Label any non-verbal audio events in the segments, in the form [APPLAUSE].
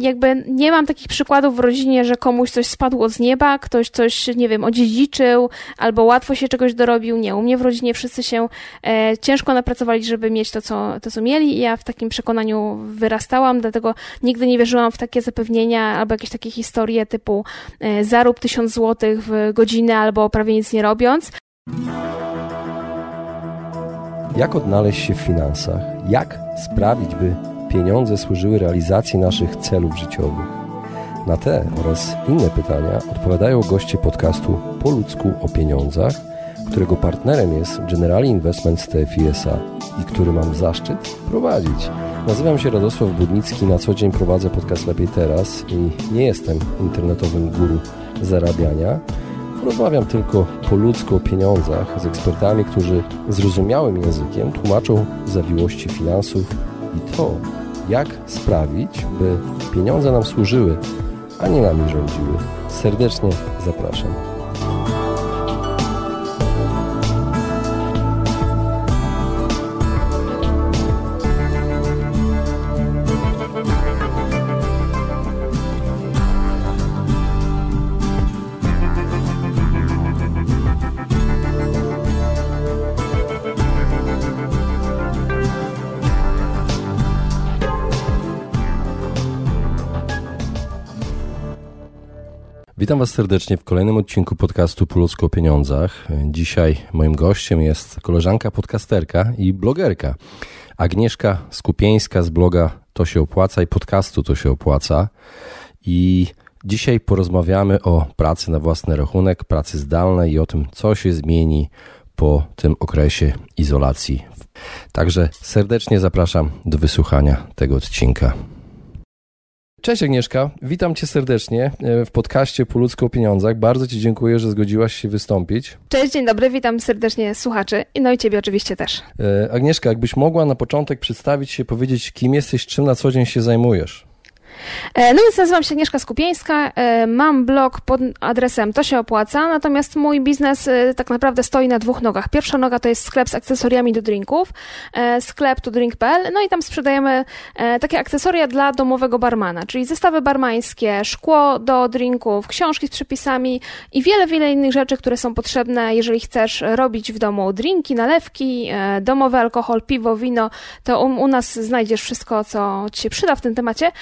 jakby nie mam takich przykładów w rodzinie, że komuś coś spadło z nieba, ktoś coś, nie wiem, odziedziczył albo łatwo się czegoś dorobił. Nie, u mnie w rodzinie wszyscy się e, ciężko napracowali, żeby mieć to co, to, co mieli i ja w takim przekonaniu wyrastałam, dlatego nigdy nie wierzyłam w takie zapewnienia albo jakieś takie historie typu e, zarób tysiąc złotych w godzinę albo prawie nic nie robiąc. Jak odnaleźć się w finansach? Jak sprawić, by pieniądze służyły realizacji naszych celów życiowych? Na te oraz inne pytania odpowiadają goście podcastu Po ludzku o pieniądzach, którego partnerem jest Generali Investment TFISA i który mam zaszczyt prowadzić. Nazywam się Radosław Budnicki, na co dzień prowadzę podcast Lepiej Teraz i nie jestem internetowym guru zarabiania. Rozmawiam tylko po ludzku o pieniądzach z ekspertami, którzy zrozumiałym językiem tłumaczą zawiłości finansów i to, jak sprawić, by pieniądze nam służyły, a nie nami rządziły. Serdecznie zapraszam. Witam Was serdecznie w kolejnym odcinku podcastu Po o pieniądzach. Dzisiaj moim gościem jest koleżanka podcasterka i blogerka Agnieszka Skupieńska z bloga To się opłaca i podcastu To się opłaca. I dzisiaj porozmawiamy o pracy na własny rachunek, pracy zdalnej i o tym, co się zmieni po tym okresie izolacji. Także serdecznie zapraszam do wysłuchania tego odcinka. Cześć Agnieszka, witam Cię serdecznie e, w podcaście Po ludzku o pieniądzach. Bardzo Ci dziękuję, że zgodziłaś się wystąpić. Cześć, dzień dobry, witam serdecznie słuchaczy no i Ciebie oczywiście też. E, Agnieszka, jakbyś mogła na początek przedstawić się, powiedzieć kim jesteś, czym na co dzień się zajmujesz? E, no więc nazywam się Agnieszka Skupieńska, e, mam blog pod adresem To się opłaca, natomiast mój biznes e, tak naprawdę stoi na dwóch nogach. Pierwsza noga to jest sklep z akcesoriami do drinków, sklep to drink.pl, no i tam sprzedajemy takie akcesoria dla domowego barmana, czyli zestawy barmańskie, szkło do drinków, książki z przepisami i wiele, wiele innych rzeczy, które są potrzebne, jeżeli chcesz robić w domu drinki, nalewki, domowy alkohol, piwo, wino, to u, u nas znajdziesz wszystko, co ci się przyda w tym temacie.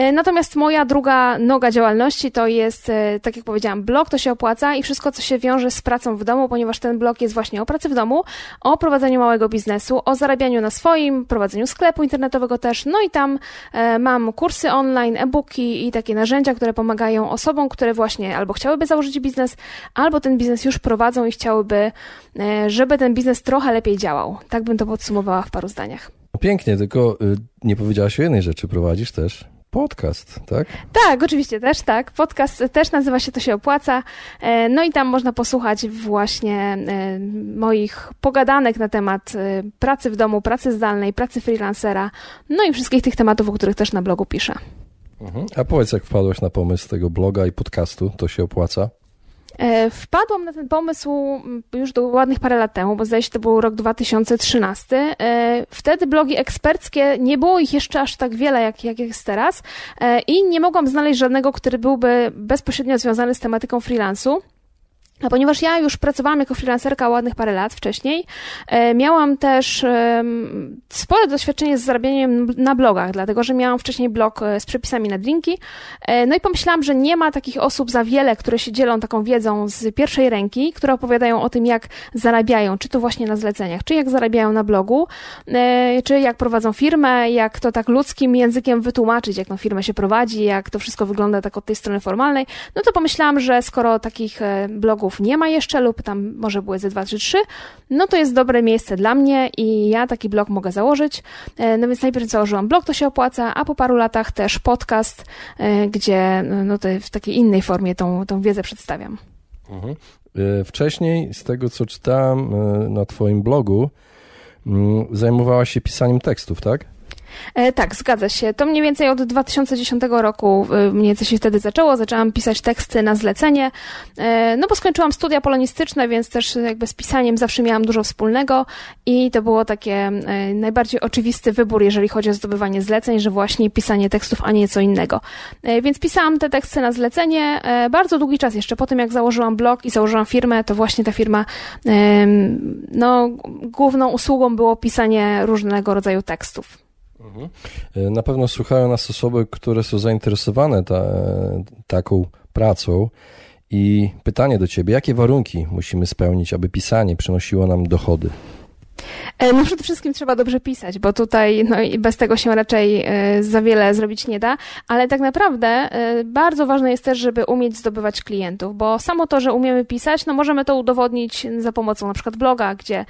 E, natomiast moja druga noga działalności to jest, e, tak jak powiedziałam, blog, to się opłaca i wszystko, co się wiąże z pracą w domu, ponieważ ten blog jest właśnie o pracy w domu, o prowadzeniu małego biznesu, o zarabianiu na swoim, prowadzeniu sklepu internetowego też. No i tam e, mam kursy online, e-booki i takie narzędzia, które pomagają osobom, które właśnie albo chciałyby założyć biznes, albo ten biznes już prowadzą i chciałyby, żeby ten biznes trochę lepiej działał. Tak bym to podsumowała w paru zdaniach. Pięknie, tylko y, nie powiedziałaś o jednej rzeczy. Prowadzisz też podcast, tak? Tak, oczywiście też, tak. Podcast też nazywa się To się opłaca. E, no i tam można posłuchać właśnie e, moich pogadanek na temat e, pracy w domu, pracy zdalnej, pracy freelancera, no i wszystkich tych tematów, o których też na blogu piszę. Mhm. A powiedz, jak wpadłeś na pomysł tego bloga i podcastu, to się opłaca? E, wpadłam na ten pomysł już do ładnych parę lat temu, bo zdaje się, to był rok 2013. E, wtedy blogi eksperckie, nie było ich jeszcze aż tak wiele, jak, jak jest teraz e, i nie mogłam znaleźć żadnego, który byłby bezpośrednio związany z tematyką freelansu. A ponieważ ja już pracowałam jako freelancerka ładnych parę lat wcześniej, e, miałam też spore doświadczenie z zarabianiem na blogach, dlatego że miałam wcześniej blog e, z przepisami na drinki. E, no i pomyślałam, że nie ma takich osób za wiele, które się dzielą taką wiedzą z pierwszej ręki, które opowiadają o tym, jak zarabiają, czy to właśnie na zleceniach, czy jak zarabiają na blogu, czy jak prowadzą firmę, jak to tak ludzkim językiem wytłumaczyć, jak tą firmę się prowadzi, jak to wszystko wygląda tak od tej strony formalnej. No to pomyślałam, że skoro takich blogów nie ma jeszcze lub tam może były ze 2, 3, 3, no to jest dobre miejsce dla mnie i ja taki blog mogę założyć. E, no więc najpierw założyłam blog, to się opłaca, a po paru latach też podcast, e, gdzie no to w takiej innej formie tą, tą wiedzę przedstawiam. Mhm. E, wcześniej, z tego co czytałem na Twoim blogu, mm, zajmowałaś się pisaniem tekstów, tak? E, tak, zgadza się. To mniej więcej od 2010 roku e, mniej więcej się wtedy zaczęło. Zaczęłam pisać teksty na zlecenie. E, no bo skończyłam studia polonistyczne, więc też jakby z pisaniem zawsze miałam dużo wspólnego i to było takie najbardziej oczywisty wybór, jeżeli chodzi o zdobywanie zleceń, że właśnie pisanie tekstów, a nie co innego. Więc pisałam te teksty na zlecenie bardzo długi czas jeszcze. Po tym jak założyłam blog i założyłam firmę, to właśnie ta firma, no główną usługą było pisanie różnego rodzaju tekstów. Mhm. Na pewno słuchają nas osoby, które są zainteresowane ta, taką pracą. I pytanie do Ciebie, jakie warunki musimy spełnić, aby pisanie przynosiło nam dochody? E, no przede wszystkim trzeba dobrze pisać, bo tutaj no, bez tego się raczej e, za wiele zrobić nie da, ale tak naprawdę e, bardzo ważne jest też, żeby umieć zdobywać klientów, bo samo to, że umiemy pisać, no możemy to udowodnić za pomocą na przykład bloga, gdzie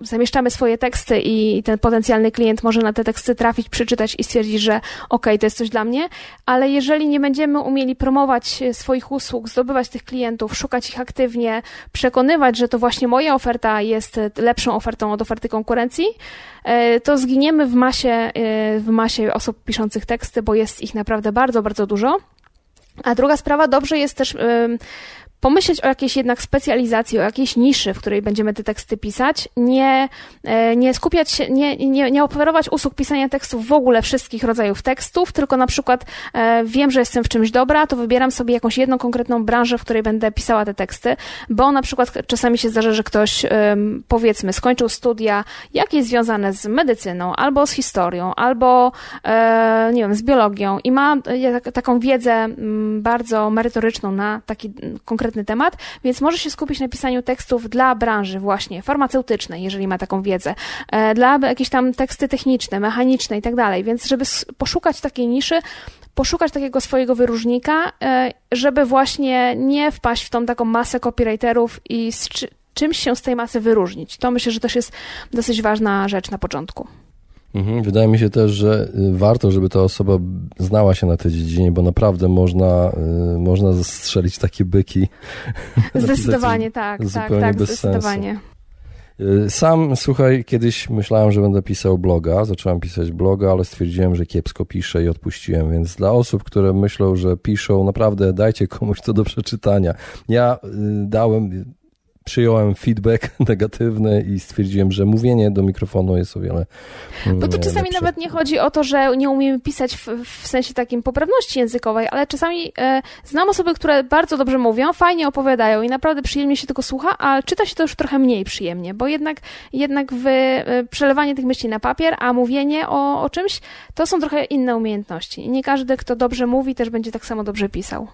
zamieszczamy swoje teksty i ten potencjalny klient może na te teksty trafić, przeczytać i stwierdzić, że ok, to jest coś dla mnie, ale jeżeli nie będziemy umieli promować swoich usług, zdobywać tych klientów, szukać ich aktywnie, przekonywać, że to właśnie moja oferta jest lepszą ofertą od oferty konkurencji, e, to zginiemy w masie, e, w masie osób piszących teksty, bo jest ich naprawdę bardzo, bardzo dużo. A druga sprawa, dobrze jest też pomyśleć o jakiejś jednak specjalizacji, o jakiejś niszy, w której będziemy te teksty pisać, nie, e, nie skupiać się, nie, nie, nie oferować usług pisania tekstów w ogóle wszystkich rodzajów tekstów, tylko na przykład e, wiem, że jestem w czymś dobra, to wybieram sobie jakąś jedną konkretną branżę, w której będę pisała te teksty, bo na przykład czasami się zdarza, że ktoś powiedzmy skończył studia jakieś związane z medycyną, albo z historią, albo e, nie wiem, z biologią i ma taką wiedzę bardzo merytoryczną na taki konkretny konkretny temat, więc może się skupić na pisaniu tekstów dla branży właśnie farmaceutycznej, jeżeli ma taką wiedzę, e, dla jakieś tam teksty techniczne, mechaniczne i tak dalej. Więc żeby poszukać takiej niszy, poszukać takiego swojego wyróżnika, e, żeby właśnie nie wpaść w tą taką masę copywriterów i czymś się z tej masy wyróżnić. To myślę, że też jest dosyć ważna rzecz na początku. Mhm, wydaje mi się też, że y, warto, żeby ta osoba znała się na tej dziedzinie, bo naprawdę można, y, można zastrzelić takie byki. [LAUGHS] Zdecydowanie tak, tak, tak, zdecydowanie. Sensu. Sam, słuchaj, kiedyś myślałem, że będę pisał bloga, zacząłem pisać bloga, ale stwierdziłem, że kiepsko piszę i odpuściłem, więc dla osób, które myślą, że piszą, naprawdę dajcie komuś to do przeczytania. Ja y, dałem, przyjąłem feedback [LAUGHS] negatywny i stwierdziłem, że mówienie do mikrofonu jest o wiele. Mm, Bo to czasami lepsze. nawet nie chodzi o to, że nie umiemy pisać w, w sensie takim poprawności językowej, ale czasami e, znam osoby, które bardzo dobrze mówią, fajnie opowiadają i naprawdę przyjemnie się tego słucha, a czyta się to już trochę mniej przyjemnie, bo jednak, jednak w, e, przelewanie tych myśli na papier, a mówienie o, o czymś to są trochę inne umiejętności. I nie każdy, kto dobrze mówi, też będzie tak samo dobrze pisał.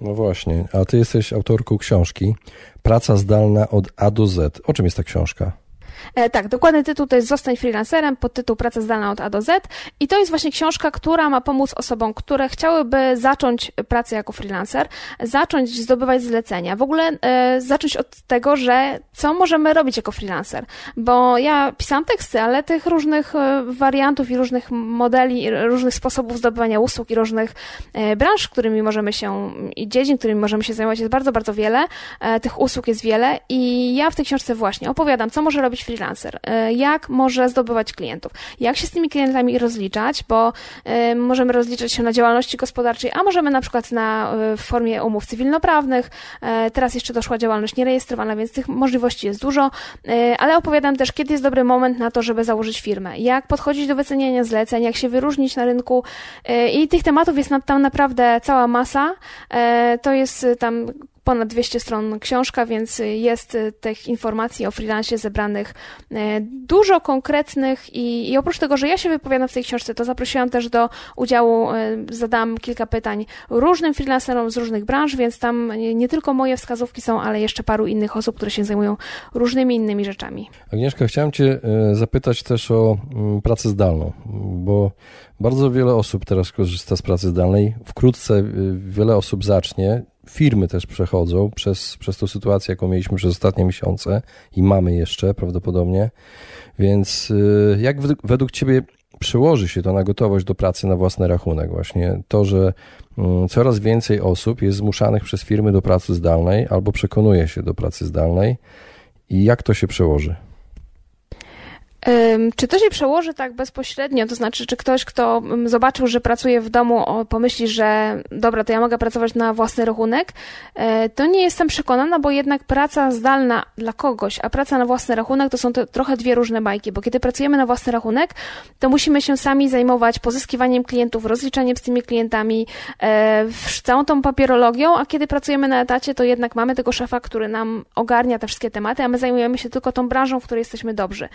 No właśnie, a ty jesteś autorką książki Praca zdalna od A do Z. O czym jest ta książka? E, tak, dokładny tytuł to jest Zostań freelancerem, pod tytuł Praca zdalna od A do Z. I to jest właśnie książka, która ma pomóc osobom, które chciałyby zacząć pracę jako freelancer, zacząć zdobywać zlecenia, w ogóle e, zacząć od tego, że co możemy robić jako freelancer, bo ja pisałam teksty, ale tych różnych e, wariantów i różnych modeli, różnych sposobów zdobywania usług i różnych branż, którymi możemy się i dziedzin, którymi możemy się zajmować jest bardzo, bardzo wiele, tych usług jest wiele i ja w tej książce właśnie opowiadam, co może robić freelancer, e, jak może zdobywać klientów, jak się z tymi klientami rozliczać, bo e, możemy rozliczać się na działalności gospodarczej, a możemy na przykład na, e, w formie umów cywilnoprawnych. Teraz jeszcze doszła działalność nierejestrowana, więc tych możliwości jest dużo, ale opowiadam też, kiedy jest dobry moment na to, żeby założyć firmę, jak podchodzić do wyceniania zleceń, jak się wyróżnić na rynku. I tych tematów jest tam naprawdę cała masa. To jest tam ponad 200 stron książka, więc jest y, tych informacji o freelancie zebranych y, dużo konkretnych i, i oprócz tego, że ja się wypowiadam w tej książce, to zaprosiłam też do udziału, y, zadałam kilka pytań różnym freelancerom z różnych branż, więc tam nie tylko moje wskazówki są, ale jeszcze paru innych osób, które się zajmują różnymi innymi rzeczami. Agnieszka, chciałem Cię zapytać też o mm, pracę zdalną, bo bardzo wiele osób teraz korzysta z pracy zdalnej. Wkrótce wiele osób zacznie firmy też przechodzą przez, przez tą sytuację, jaką mieliśmy przez ostatnie miesiące i mamy jeszcze prawdopodobnie. Więc y, jak według Ciebie przełoży się to na gotowość do pracy na własny rachunek? Właśnie to, że mm, coraz więcej osób jest zmuszanych przez firmy do pracy zdalnej albo przekonuje się do pracy zdalnej i jak to się przełoży? Czy to się przełoży tak bezpośrednio? To znaczy, czy ktoś, kto zobaczył, że pracuje w domu, pomyśli, że dobra, to ja mogę pracować na własny rachunek? E, to nie jestem przekonana, bo jednak praca zdalna dla kogoś, a praca na własny rachunek to są to trochę dwie różne bajki, bo kiedy pracujemy na własny rachunek, to musimy się sami zajmować pozyskiwaniem klientów, rozliczaniem z tymi klientami, e, całą tą papierologią, a kiedy pracujemy na etacie, to jednak mamy tego szefa, który nam ogarnia te wszystkie tematy, a my zajmujemy się tylko tą branżą, w której jesteśmy dobrzy.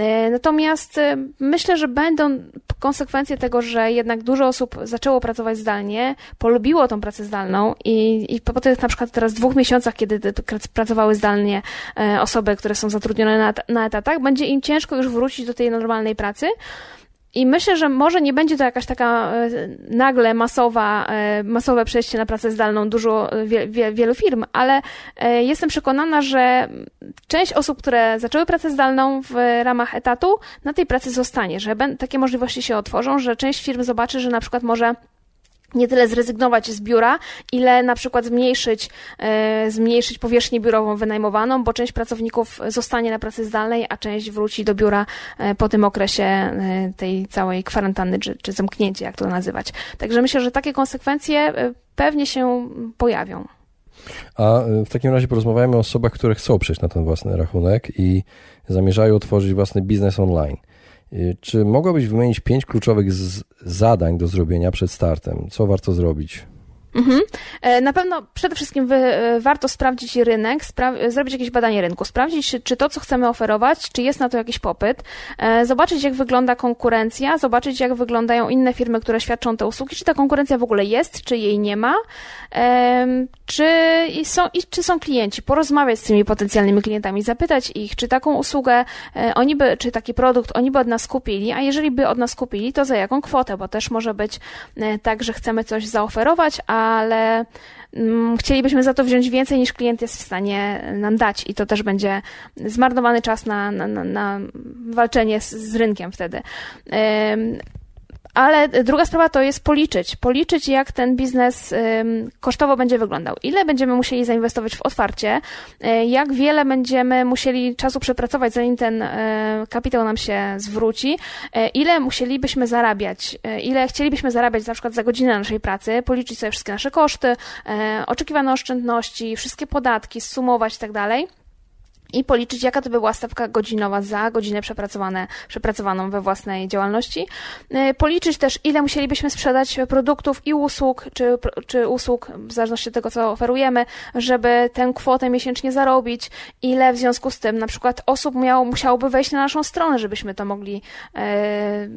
E, natomiast e, myślę, że będą konsekwencje tego, że jednak dużo osób zaczęło pracować zdalnie, polubiło tą pracę zdalną i, i po tych na przykład teraz dwóch miesiącach, kiedy pracowały zdalnie e, osoby, które są zatrudnione na, na etatach, będzie im ciężko już wrócić do tej normalnej pracy. I myślę, że może nie będzie to jakaś taka e, nagle masowa, e, masowe przejście na pracę zdalną dużo, wie, wielu firm, ale e, jestem przekonana, że część osób, które zaczęły pracę zdalną w ramach etatu, na tej pracy zostanie, że takie możliwości się otworzą, że część firm zobaczy, że na przykład może nie tyle zrezygnować z biura, ile na przykład zmniejszyć, e, zmniejszyć powierzchnię biurową wynajmowaną, bo część pracowników zostanie na pracy zdalnej, a część wróci do biura e, po tym okresie e, tej całej kwarantanny, czy, czy zamknięcia, jak to nazywać. Także myślę, że takie konsekwencje pewnie się pojawią. A w takim razie porozmawiamy o osobach, które chcą przejść na ten własny rachunek i zamierzają otworzyć własny biznes online. Y, czy mogłabyś wymienić pięć kluczowych zadań do zrobienia przed startem? Co warto zrobić? Mhm. E, na pewno przede wszystkim wy, e, warto sprawdzić rynek, spra- zrobić jakieś badanie rynku, sprawdzić, czy, to, co chcemy oferować, czy jest na to jakiś popyt, e, zobaczyć, jak wygląda konkurencja, zobaczyć, jak wyglądają inne firmy, które świadczą te usługi, czy ta konkurencja w ogóle jest, czy jej nie ma, czy są, i czy są klienci, porozmawiać z tymi potencjalnymi klientami, zapytać ich, czy taką usługę oni by, czy taki produkt oni by od nas kupili, a jeżeli by od nas kupili, to za jaką kwotę, bo też może być tak, że chcemy coś zaoferować, a ale mm, chcielibyśmy za to wziąć więcej niż klient jest w stanie nam dać i to też będzie zmarnowany czas na, na, na walczenie z, z rynkiem wtedy. Ale druga sprawa to jest policzyć. Policzyć, jak ten biznes kosztowo będzie wyglądał. Ile będziemy musieli zainwestować w otwarcie, e, jak wiele będziemy musieli czasu przepracować, zanim ten e, kapitał nam się zwróci, e, ile musielibyśmy zarabiać, ile chcielibyśmy zarabiać na przykład za godzinę naszej pracy, policzyć sobie wszystkie nasze koszty, oczekiwane oszczędności, wszystkie podatki, sumować i tak dalej i policzyć, jaka to by była stawka godzinowa za godzinę przepracowane, przepracowaną we własnej działalności. E, policzyć też, ile musielibyśmy sprzedać produktów i usług, czy, czy usług, w zależności od tego, co oferujemy, żeby tę kwotę miesięcznie zarobić, ile w związku z tym na przykład osób miało, musiałoby wejść na naszą stronę, żebyśmy to mogli e,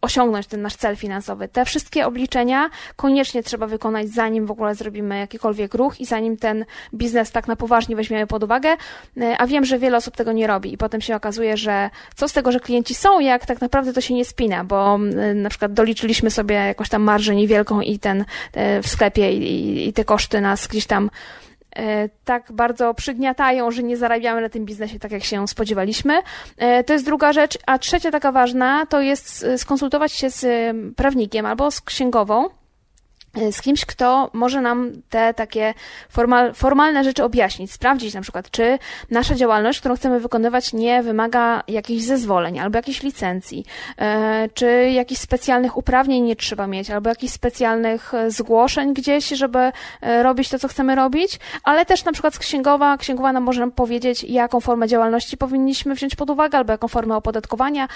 osiągnąć, ten nasz cel finansowy. Te wszystkie obliczenia koniecznie trzeba wykonać, zanim w ogóle zrobimy jakikolwiek ruch i zanim ten biznes tak na poważnie weźmiemy pod uwagę, e, a wiem, wiem, że wiele osób tego nie robi i potem się okazuje, że co z tego, że klienci są, jak tak naprawdę to się nie spina, bo na przykład doliczyliśmy sobie jakąś tam marżę niewielką i ten w sklepie i, i te koszty nas gdzieś tam e, tak bardzo przygniatają, że nie zarabiamy na tym biznesie tak, jak się spodziewaliśmy. E, to jest druga rzecz. A trzecia taka ważna to jest skonsultować się z prawnikiem albo z księgową, z kimś, kto może nam te takie formal, formalne rzeczy objaśnić, sprawdzić na przykład, czy nasza działalność, którą chcemy wykonywać, nie wymaga jakichś zezwoleń albo jakiejś licencji, e, czy jakichś specjalnych uprawnień nie trzeba mieć, albo jakichś specjalnych e, zgłoszeń gdzieś, żeby e, robić to, co chcemy robić, ale też na przykład księgowa, księgowa nam może nam powiedzieć, jaką formę działalności powinniśmy wziąć pod uwagę, albo jaką formę opodatkowania,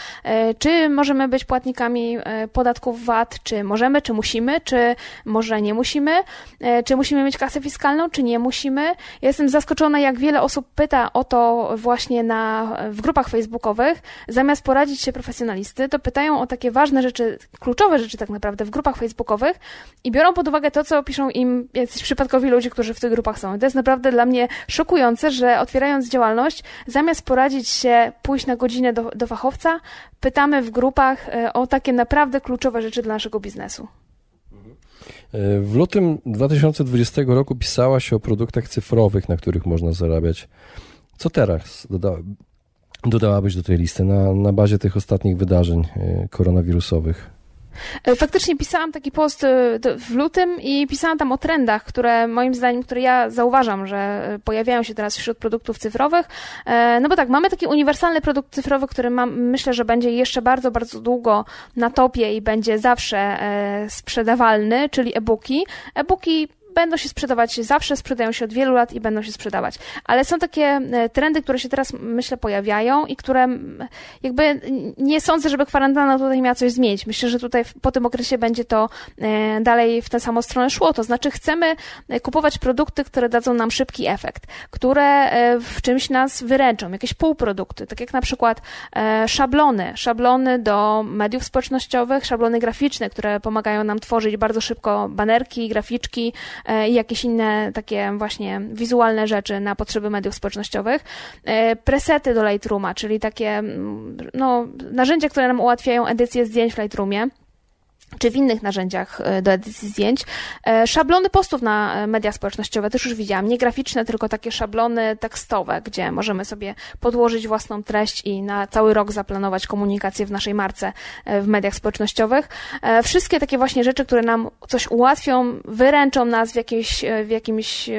czy możemy być płatnikami podatków VAT, czy możemy, czy musimy, czy może nie musimy, e, czy musimy mieć kasę fiskalną, czy nie musimy. Ja jestem zaskoczona, jak wiele osób pyta o to właśnie na, w grupach facebookowych, zamiast poradzić się profesjonalisty, to pytają o takie ważne rzeczy, kluczowe rzeczy tak naprawdę w grupach facebookowych i biorą pod uwagę to, co piszą im jacyś przypadkowi ludzie, którzy w tych grupach są. I to jest naprawdę dla mnie szokujące, że otwierając działalność, zamiast poradzić się, pójść na godzinę do, do fachowca, pytamy w grupach e, o takie naprawdę kluczowe rzeczy dla naszego biznesu. W lutym 2020 roku pisałaś o produktach cyfrowych, na których można zarabiać. Co teraz doda dodałabyś do tej listy na, na bazie tych ostatnich wydarzeń e, koronawirusowych? E, faktycznie pisałam taki post e, w lutym i pisałam tam o trendach, które moim zdaniem, które ja zauważam, że e, pojawiają się teraz wśród produktów cyfrowych. No bo tak, mamy taki uniwersalny produkt cyfrowy, który mam, myślę, że będzie jeszcze bardzo, bardzo długo na topie i będzie zawsze sprzedawalny, czyli e-booki. E-booki będą się sprzedawać zawsze, sprzedają się od wielu lat i będą się sprzedawać. Ale są takie e, trendy, które się teraz, myślę, pojawiają i które jakby nie sądzę, żeby kwarantanna tutaj miała coś zmienić. Myślę, że tutaj po tym okresie będzie to e, dalej w tę samą stronę szło. To znaczy chcemy e, kupować produkty, które dadzą nam szybki efekt, które w czymś nas wyręczą, jakieś półprodukty, tak jak na przykład szablony, szablony do mediów społecznościowych, szablony graficzne, które pomagają nam tworzyć bardzo szybko banerki, graficzki, i jakieś inne takie właśnie wizualne rzeczy na potrzeby mediów społecznościowych. E, presety do Lightrooma, czyli takie mm, no, narzędzia, które nam ułatwiają edycję zdjęć w Lightroomie czy w innych narzędziach e, do edycji zdjęć. E, szablony postów na e, media społecznościowe też już widziałam. Nie graficzne, tylko takie szablony tekstowe, gdzie możemy sobie podłożyć własną treść i na cały rok zaplanować komunikację w naszej marce w mediach społecznościowych. Wszystkie takie właśnie rzeczy, które nam coś ułatwią, wyręczą nas w, jakiejś, w jakimś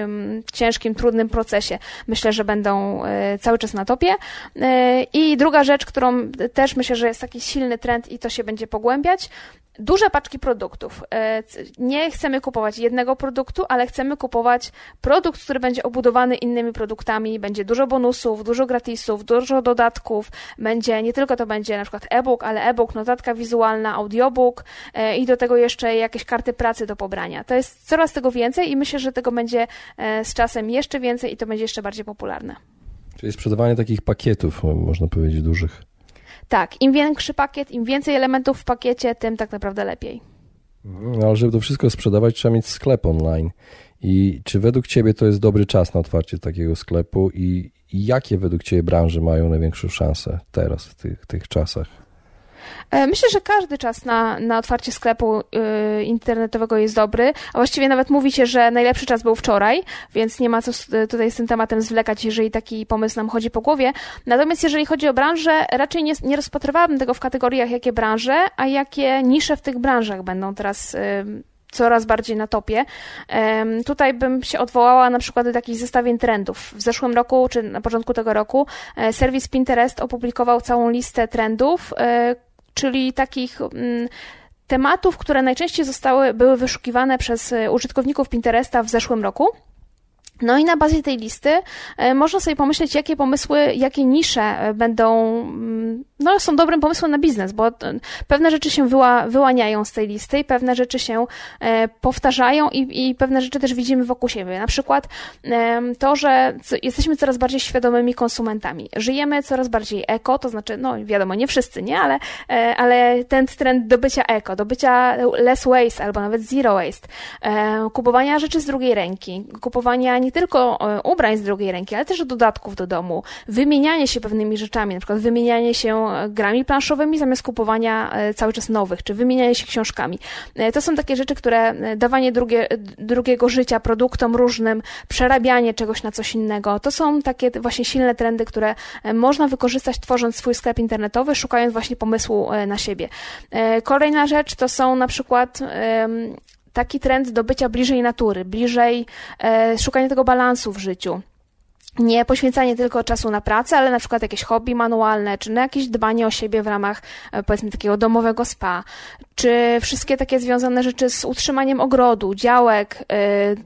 ciężkim, trudnym procesie. Myślę, że będą cały czas na topie. I druga rzecz, którą też myślę, że jest taki silny trend i to się będzie pogłębiać, duże paczki produktów. E, nie chcemy kupować jednego produktu, ale chcemy kupować produkt, który będzie obudowany innymi produktami. Będzie dużo bonusów, dużo gratisów, dużo dodatków. Będzie, nie tylko to będzie na przykład e-book, ale e-book, notatka wizualna, audiobook e, i do tego jeszcze jakieś karty pracy do pobrania. To jest coraz tego więcej i myślę, że tego będzie e, z czasem jeszcze więcej i to będzie jeszcze bardziej popularne. Czyli sprzedawanie takich pakietów, można powiedzieć, dużych. Tak, im większy pakiet, im więcej elementów w pakiecie, tym tak naprawdę lepiej. No, żeby to wszystko sprzedawać, trzeba mieć sklep online. I czy według Ciebie to jest dobry czas na otwarcie takiego sklepu i, i jakie według Ciebie branże mają największą szansę teraz, w tych, tych czasach? E, myślę, że każdy czas na, na otwarcie sklepu y, internetowego jest dobry, a właściwie nawet mówi się, że najlepszy czas był wczoraj, więc nie ma co tutaj z tym tematem zwlekać, jeżeli taki pomysł nam chodzi po głowie. Natomiast jeżeli chodzi o branżę, raczej nie, nie rozpatrywałabym tego w kategoriach, jakie branże, a jakie nisze w tych branżach będą teraz y, coraz bardziej na topie. Tutaj bym się odwołała na przykład do takich zestawień trendów. W zeszłym roku, czy na początku tego roku, e, serwis Pinterest opublikował całą listę trendów, e, czyli takich mm, tematów, które najczęściej zostały, były wyszukiwane przez e, użytkowników Pinteresta w zeszłym roku. No i na bazie tej listy e, można sobie pomyśleć, jakie pomysły, jakie nisze e, będą, mm, no są dobrym pomysłem na biznes, bo pewne rzeczy się wyła, wyłaniają z tej listy i pewne rzeczy się e, powtarzają i, i pewne rzeczy też widzimy wokół siebie. Na przykład to, że jesteśmy coraz bardziej świadomymi konsumentami. Żyjemy coraz bardziej eko, to znaczy, no wiadomo, nie wszyscy, nie, ale, ale ten trend do bycia eko, do bycia less waste albo nawet zero waste, kupowania rzeczy z drugiej ręki, kupowania nie tylko e, ubrań z drugiej ręki, ale też dodatków do domu, wymienianie się pewnymi rzeczami, na przykład wymienianie się e, grami planszowymi zamiast kupowania e, cały czas nowych, czy wymienianie się książkami. To są takie rzeczy, które dawanie drugie, drugiego życia produktom różnym, przerabianie czegoś na coś innego, to są takie właśnie silne trendy, które można wykorzystać tworząc swój sklep internetowy, szukając właśnie pomysłu na siebie. Kolejna rzecz to są na przykład taki trend do bycia bliżej natury, bliżej e, szukania tego balansu w życiu. Nie poświęcanie tylko czasu na pracę, ale na przykład jakieś hobby manualne, czy na jakieś dbanie o siebie w ramach e, powiedzmy takiego domowego spa, czy wszystkie takie związane rzeczy z utrzymaniem ogrodu, działek,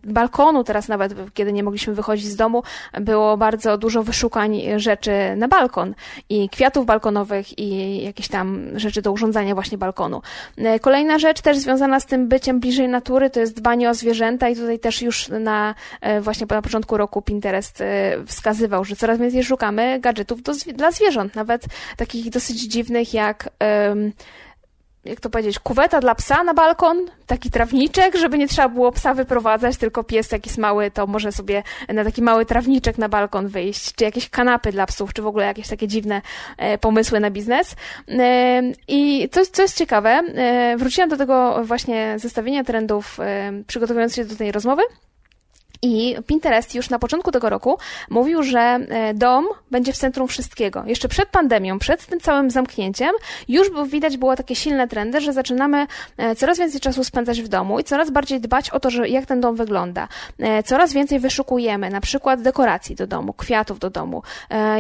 yy, balkonu teraz nawet, kiedy nie mogliśmy wychodzić z domu, było bardzo dużo wyszukań rzeczy na balkon i kwiatów balkonowych i jakieś tam rzeczy do urządzania właśnie balkonu. Yy, kolejna rzecz też związana z tym byciem bliżej natury, to jest dbanie o zwierzęta i tutaj też już na yy, właśnie na początku roku Pinterest wskazywał, że coraz więcej szukamy gadżetów do, dla zwierząt, nawet takich dosyć dziwnych jak jak to powiedzieć, kuweta dla psa na balkon, taki trawniczek, żeby nie trzeba było psa wyprowadzać, tylko pies jakiś mały, to może sobie na taki mały trawniczek na balkon wyjść, czy jakieś kanapy dla psów, czy w ogóle jakieś takie dziwne e, pomysły na biznes. E, I co, co jest ciekawe, e, wróciłam do tego właśnie zestawienia trendów, przygotowując się do tej rozmowy, I Pinterest już na początku tego roku mówił, że e, dom będzie w centrum wszystkiego. Jeszcze przed pandemią, przed tym całym zamknięciem, już widać było takie silne trendy, że zaczynamy e, coraz więcej czasu spędzać w domu i coraz bardziej dbać o to, że jak ten dom wygląda. E, coraz więcej wyszukujemy, na przykład dekoracji do domu, kwiatów do domu,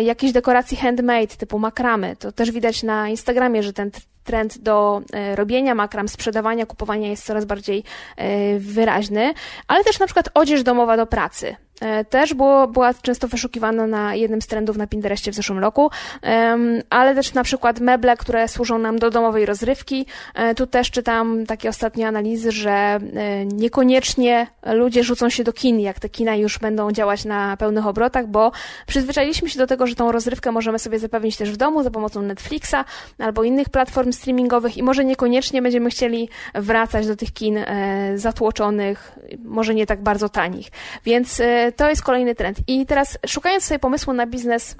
jakichś dekoracji handmade typu makramy. To też widać na Instagramie, że ten trend do e, robienia makram, sprzedawania, kupowania jest coraz bardziej e, wyraźny, ale też na przykład odzież domowa do pracy. E, też było, była często wyszukiwana na jednym z trendów na Pinterestie w zeszłym roku, ale też na przykład meble, które służą nam do domowej rozrywki. E, tu też czytam takie ostatnie analizy, że e, niekoniecznie ludzie rzucą się do kin, jak te kina już będą działać na pełnych obrotach, bo przyzwyczailiśmy się do tego, że tą rozrywkę możemy sobie zapewnić też w domu za pomocą Netflixa albo innych platform streamingowych i może niekoniecznie będziemy chcieli wracać do tych kin zatłoczonych, może nie tak bardzo tanich. Więc to jest kolejny trend. I teraz szukając sobie pomysłu na biznes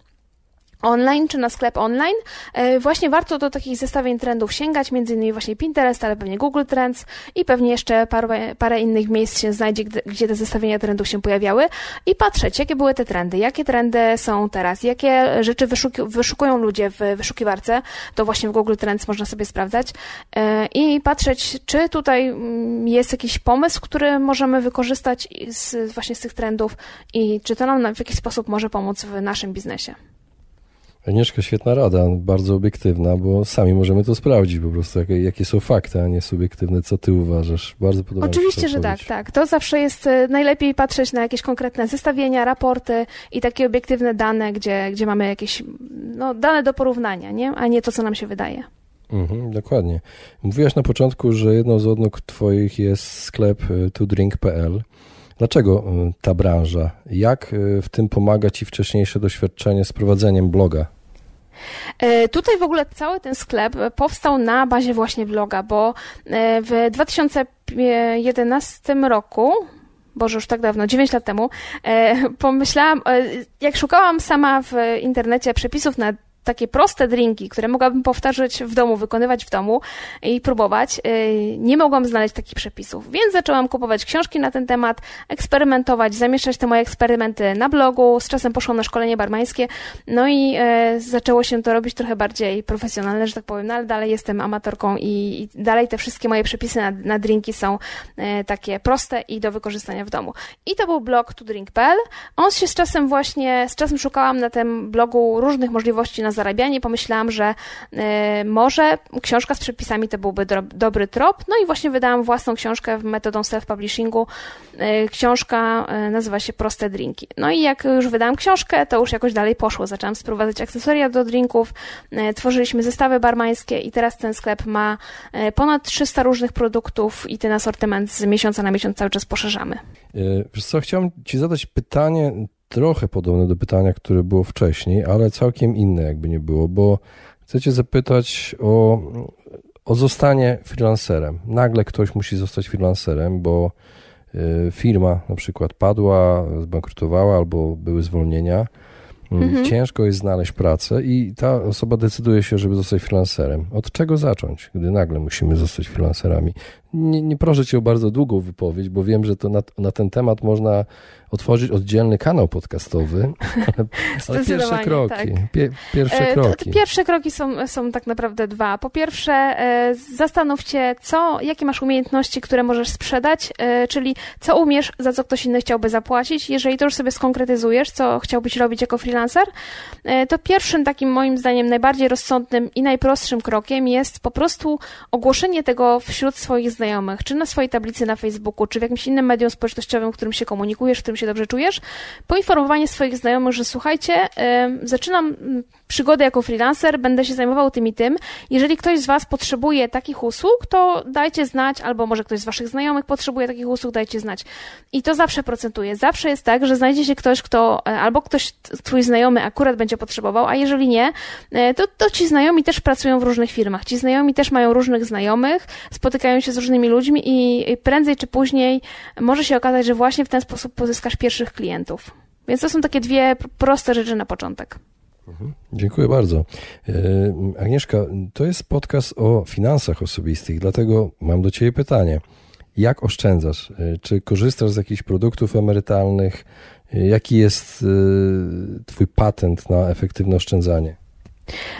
online czy na sklep online, e, właśnie warto do takich zestawień trendów sięgać, między innymi właśnie Pinterest, ale pewnie Google Trends i pewnie jeszcze parę, parę innych miejsc się znajdzie, gdzie te zestawienia trendów się pojawiały. I patrzeć, jakie były te trendy, jakie trendy są teraz, jakie rzeczy wyszukują ludzie w wyszukiwarce, to właśnie w Google Trends można sobie sprawdzać. E, i patrzeć, czy tutaj mm, jest jakiś pomysł, który możemy wykorzystać z, właśnie z tych trendów i czy to nam w jakiś sposób może pomóc w naszym biznesie. Agnieszka, świetna rada, bardzo obiektywna, bo sami możemy to sprawdzić po prostu, jakie, jakie są fakty, a nie subiektywne. Co ty uważasz? Bardzo podoba Oczywiście, że tak, tak. To zawsze jest e, najlepiej patrzeć na jakieś konkretne zestawienia, raporty i takie obiektywne dane, gdzie, gdzie mamy jakieś no, dane do porównania, nie? a nie to, co nam się wydaje. Mhm, dokładnie. Mówiłaś na początku, że jedną z odnóg twoich jest sklep e, tudrink.pl. Dlaczego y, ta branża? Jak y, w tym pomaga Ci wcześniejsze doświadczenie z prowadzeniem bloga? E, tutaj w ogóle cały ten sklep powstał na bazie właśnie bloga, bo e, w 2011 roku Boże, już tak dawno, 9 lat temu, e, pomyślałam, jak szukałam sama w internecie przepisów na takie proste drinki, które mogłabym powtarzać w domu, wykonywać w domu i próbować, y, nie mogłam znaleźć takich przepisów. Więc zaczęłam kupować książki na ten temat, eksperymentować, zamieszczać te moje eksperymenty na blogu. Z czasem poszłam na szkolenie barmańskie, no i y, zaczęło się to robić trochę bardziej profesjonalne, że tak powiem, no ale dalej jestem amatorką i, dalej te wszystkie moje przepisy na, na drinki są y, takie proste i do wykorzystania w domu. I to był blog tudrink.pl. On się z czasem właśnie, z czasem szukałam na tym blogu różnych możliwości na zarabianie, pomyślałam, że y, może książka z przepisami to byłby dobry trop. No i właśnie wydałam własną książkę metodą self-publishingu. Y, książka y, nazywa się Proste Drinki. No i jak już wydałam książkę, to już jakoś dalej poszło. Zaczęłam sprowadzać akcesoria do drinków, tworzyliśmy zestawy barmańskie i teraz ten sklep ma ponad 300 różnych produktów i ten asortyment z miesiąca na miesiąc cały czas poszerzamy. Wiesz co, Ci zadać pytanie trochę podobne do pytania, które było wcześniej, ale całkiem inne jakby nie było, bo chcecie zapytać o, o zostanie freelancerem. Nagle ktoś musi zostać freelancerem, bo y, firma na przykład padła, zbankrutowała albo były zwolnienia. Mm, mhm. Ciężko jest znaleźć pracę i ta osoba decyduje się, żeby zostać freelancerem. Od czego zacząć, gdy nagle musimy zostać freelancerami? Nie, nie proszę cię o bardzo długą wypowiedź, bo wiem, że to na, na ten temat można otworzyć oddzielny kanał podcastowy, ale, [LAUGHS] ale pierwsze kroki. Tak. Pie, pierwsze e, kroki. Pierwsze kroki są, są tak naprawdę dwa. Po pierwsze, e, zastanówcie, co, jakie masz umiejętności, które możesz sprzedać, e, czyli co umiesz, za co ktoś inny chciałby zapłacić. Jeżeli to już sobie skonkretyzujesz, co chciałbyś robić jako freelancer, to pierwszym takim moim zdaniem najbardziej rozsądnym i najprostszym krokiem jest po prostu ogłoszenie tego wśród swoich znajomych, czy na swojej tablicy na Facebooku, czy w jakimś innym medium społecznościowym, w którym się komunikujesz, w którym się dobrze czujesz, poinformowanie swoich znajomych, że słuchajcie, zaczynam przygodę jako freelancer, będę się zajmował tym i tym. Jeżeli ktoś z Was potrzebuje takich usług, to dajcie znać, albo może ktoś z Waszych znajomych potrzebuje takich usług, dajcie znać. I to zawsze procentuje. Zawsze jest tak, że znajdzie się ktoś, kto, e, albo ktoś, Twój znajomy akurat będzie potrzebował, a jeżeli nie, e, to, to ci znajomi też pracują w różnych firmach. Ci znajomi też mają różnych znajomych, spotykają się z różnymi ludźmi i prędzej czy później może się okazać, że właśnie w ten sposób pozyskasz pierwszych klientów. Więc to są takie dwie proste rzeczy na początek. Mhm. Dziękuję bardzo. E, Agnieszka, to jest podcast o finansach osobistych, dlatego mam do Ciebie pytanie. jak oszczędzasz? Czy korzystasz z jakichś produktów emerytalnych? Jaki jest Twój patent na efektywne oszczędzanie?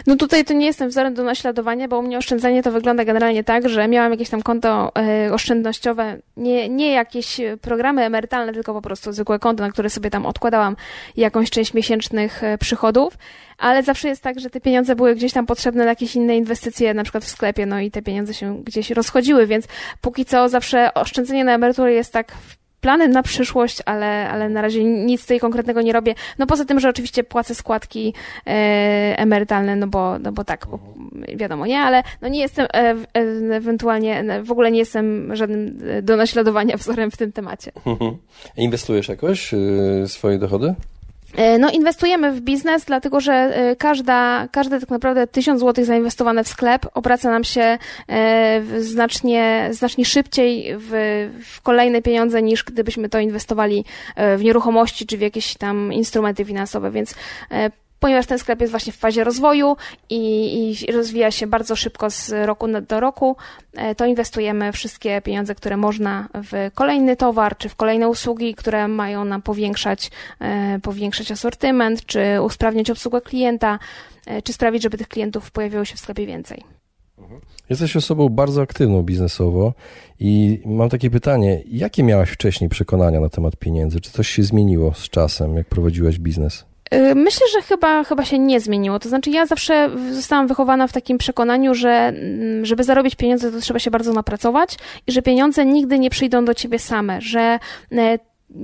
No tutaj to nie jestem wzorem do naśladowania, bo u mnie oszczędzanie to wygląda generalnie tak, że miałam jakieś tam konto e, oszczędnościowe, nie, nie jakieś programy emerytalne, tylko po prostu zwykłe konto, na które sobie tam odkładałam jakąś część miesięcznych e, przychodów, ale zawsze jest tak, że te pieniądze były gdzieś tam potrzebne na jakieś inne inwestycje, na przykład w sklepie, no i te pieniądze się gdzieś rozchodziły, więc póki co zawsze oszczędzenie na emeryturę jest tak plany na przyszłość, ale, ale na razie nic tutaj konkretnego nie robię. No poza tym, że oczywiście płacę składki e, emerytalne, no bo, no bo tak, bo wiadomo, nie, ale no nie jestem e, e, ewentualnie, w ogóle nie jestem żadnym e, do naśladowania wzorem w tym temacie. [LAUGHS] Inwestujesz jakoś e, swoje dochody? E, no, inwestujemy w biznes, dlatego że e, każda, każde tak naprawdę tysiąc złotych zainwestowane w sklep obraca nam się e, znacznie, znacznie szybciej w, w kolejne pieniądze niż gdybyśmy to inwestowali w nieruchomości czy w jakieś tam instrumenty finansowe, więc ponieważ ten sklep jest właśnie w fazie rozwoju i, i, rozwija się bardzo szybko z roku do roku, e, to inwestujemy wszystkie pieniądze, które można w kolejny towar, czy w kolejne usługi, które mają nam powiększać, e, powiększać asortyment, czy usprawniać obsługę klienta, e, czy sprawić, żeby tych klientów pojawiło się w sklepie więcej. Mhm. Jesteś osobą bardzo aktywną biznesowo i mam takie pytanie, jakie miałaś wcześniej przekonania na temat pieniędzy? Czy coś się zmieniło z czasem, jak prowadziłaś biznes? Y, myślę, że chyba, chyba się nie zmieniło. To znaczy, ja zawsze zostałam wychowana w takim przekonaniu, że mm, żeby zarobić pieniądze, to trzeba się bardzo napracować i że pieniądze nigdy nie przyjdą do ciebie same, że e,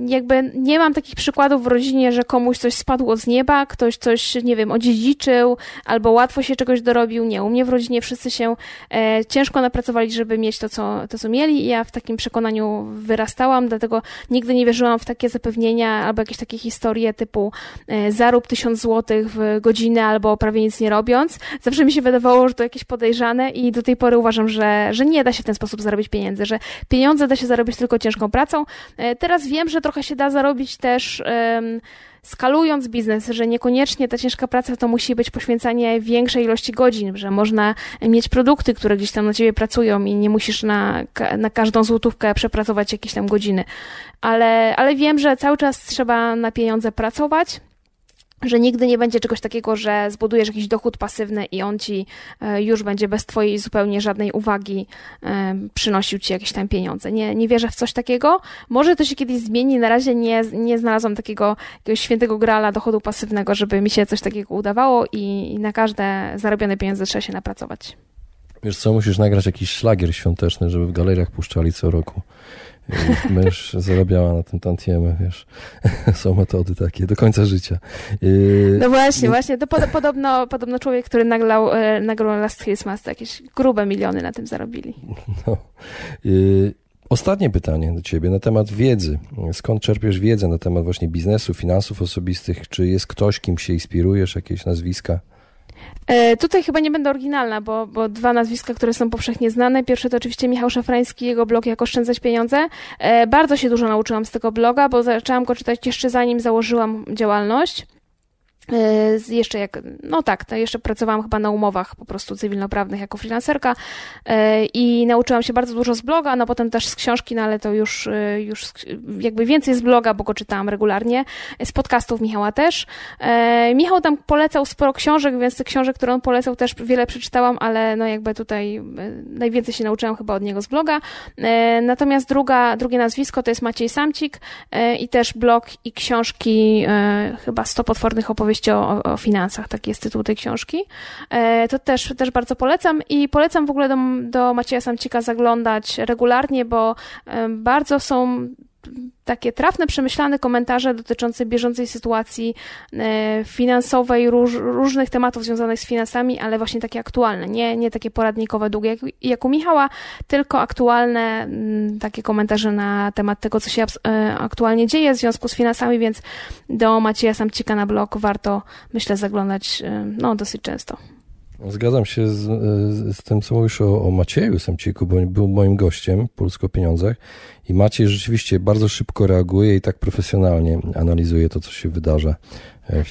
jakby nie mam takich przykładów w rodzinie, że komuś coś spadło z nieba, ktoś coś, nie wiem, odziedziczył, albo łatwo się czegoś dorobił. Nie, u mnie w rodzinie wszyscy się e, ciężko napracowali, żeby mieć to co, to, co mieli i ja w takim przekonaniu wyrastałam, dlatego nigdy nie wierzyłam w takie zapewnienia albo jakieś takie historie typu e, zarób tysiąc złotych w godzinę albo prawie nic nie robiąc. Zawsze mi się wydawało, że to jakieś podejrzane i do tej pory uważam, że, że nie da się w ten sposób zarobić pieniędzy, że pieniądze da się zarobić tylko ciężką pracą. E, teraz wiem, że że trochę się da zarobić też um, skalując biznes, że niekoniecznie ta ciężka praca to musi być poświęcanie większej ilości godzin, że można mieć produkty, które gdzieś tam na ciebie pracują i nie musisz na, na każdą złotówkę przepracować jakieś tam godziny. Ale, ale wiem, że cały czas trzeba na pieniądze pracować że nigdy nie będzie czegoś takiego, że zbudujesz jakiś dochód pasywny i on ci e, już będzie bez twojej zupełnie żadnej uwagi e, przynosił ci jakieś tam pieniądze. Nie, nie wierzę w coś takiego. Może to się kiedyś zmieni. Na razie nie, nie znalazłam takiego jakiegoś świętego grala dochodu pasywnego, żeby mi się coś takiego udawało i na każde zarobione pieniądze trzeba się napracować. Wiesz co, musisz nagrać jakiś szlagier świąteczny, żeby w galeriach puszczali co roku. Mysz zarabiała na tym tantiemy, wiesz. [LAUGHS] Są metody takie do końca życia. No właśnie, właśnie. To pod, podobno, podobno człowiek, który nagrał, e, nagrał Last Christmas, to jakieś grube miliony na tym zarobili. No. Ostatnie pytanie do Ciebie na temat wiedzy. Skąd czerpiesz wiedzę na temat właśnie biznesu, finansów osobistych? Czy jest ktoś, kim się inspirujesz, jakieś nazwiska? E, tutaj chyba nie będę oryginalna, bo, bo dwa nazwiska, które są powszechnie znane. Pierwsze to oczywiście Michał Szafrański, jego blog Jak oszczędzać pieniądze. E, bardzo się dużo nauczyłam z tego bloga, bo zaczęłam go czytać jeszcze zanim założyłam działalność. E, jeszcze jak, no tak, to jeszcze pracowałam chyba na umowach po prostu cywilnoprawnych jako freelancerka e, i nauczyłam się bardzo dużo z bloga, no potem też z książki, no ale to już, e, już jakby więcej z bloga, bo go czytałam regularnie, z podcastów Michała też. Michał tam polecał sporo książek, więc tych książek, które on polecał też wiele przeczytałam, ale no jakby tutaj najwięcej się nauczyłam chyba od niego z bloga. Natomiast druga, drugie nazwisko to jest Maciej Samcik i też blog i książki, chyba 100 potwornych opowieści opowieści o, o, finansach, taki jest tytuł tej książki. E, to też, też bardzo polecam i polecam w ogóle do, do Macieja Samcika zaglądać regularnie, bo e, bardzo są takie trafne, przemyślane komentarze dotyczące bieżącej sytuacji e, finansowej, róż, różnych tematów związanych z finansami, ale właśnie takie aktualne, nie, nie takie poradnikowe, długie jak, jak u Michała, tylko aktualne mm, takie komentarze na temat tego, co się e, aktualnie dzieje w związku z finansami, więc do Macieja Samcika na blog warto, myślę, zaglądać e, no, dosyć często. Zgadzam się z, z tym, co mówisz o, o Macieju Samciku, bo był moim gościem Polsko o Pieniądzach. I Maciej rzeczywiście bardzo szybko reaguje i tak profesjonalnie analizuje to, co się wydarza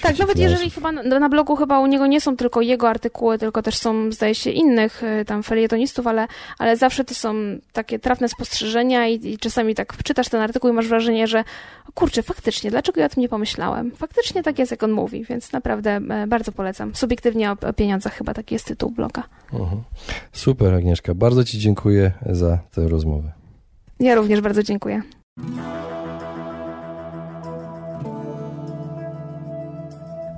Tak, nawet jeżeli chyba na, na, blogu chyba u niego nie są tylko jego artykuły, tylko też są, zdaje się, innych y, tam felietonistów, ale, ale zawsze to są takie trafne spostrzeżenia i, i czasami tak czytasz ten artykuł i masz wrażenie, że kurczę, faktycznie, dlaczego ja o tym nie pomyślałem? Faktycznie tak jest, jak on mówi, więc naprawdę e, bardzo polecam. Subiektywnie o, o pieniądzach chyba taki jest tytuł bloga. Mhm. Super, Agnieszka. Bardzo Ci dziękuję za tę rozmowę. Ja również bardzo dziękuję.